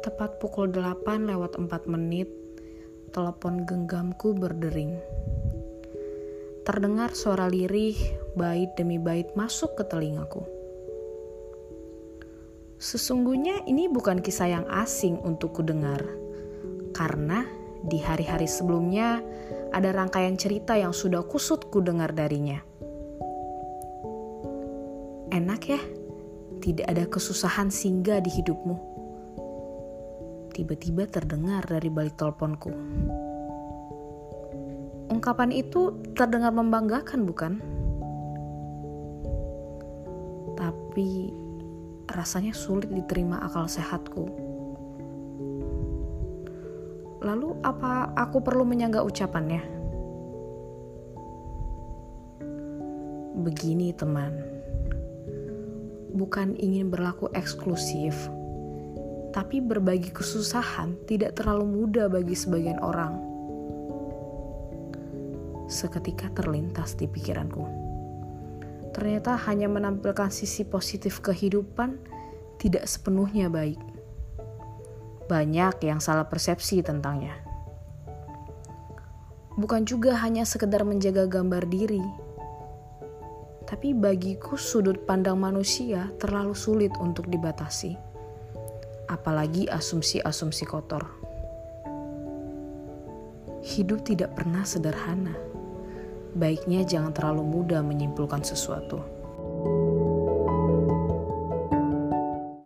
Tepat pukul 8 lewat 4 menit, telepon genggamku berdering. Terdengar suara lirih, bait demi bait masuk ke telingaku. Sesungguhnya ini bukan kisah yang asing untuk kudengar, karena di hari-hari sebelumnya ada rangkaian cerita yang sudah kusut kudengar darinya. Enak ya, tidak ada kesusahan singgah di hidupmu. Tiba-tiba terdengar dari balik teleponku. Ungkapan itu terdengar membanggakan, bukan? Tapi rasanya sulit diterima akal sehatku. Lalu apa aku perlu menyangga ucapannya? Begini teman, bukan ingin berlaku eksklusif, tapi berbagi kesusahan tidak terlalu mudah bagi sebagian orang seketika terlintas di pikiranku. Ternyata hanya menampilkan sisi positif kehidupan tidak sepenuhnya baik. Banyak yang salah persepsi tentangnya. Bukan juga hanya sekedar menjaga gambar diri, tapi bagiku sudut pandang manusia terlalu sulit untuk dibatasi. Apalagi asumsi-asumsi kotor. Hidup tidak pernah sederhana baiknya jangan terlalu mudah menyimpulkan sesuatu.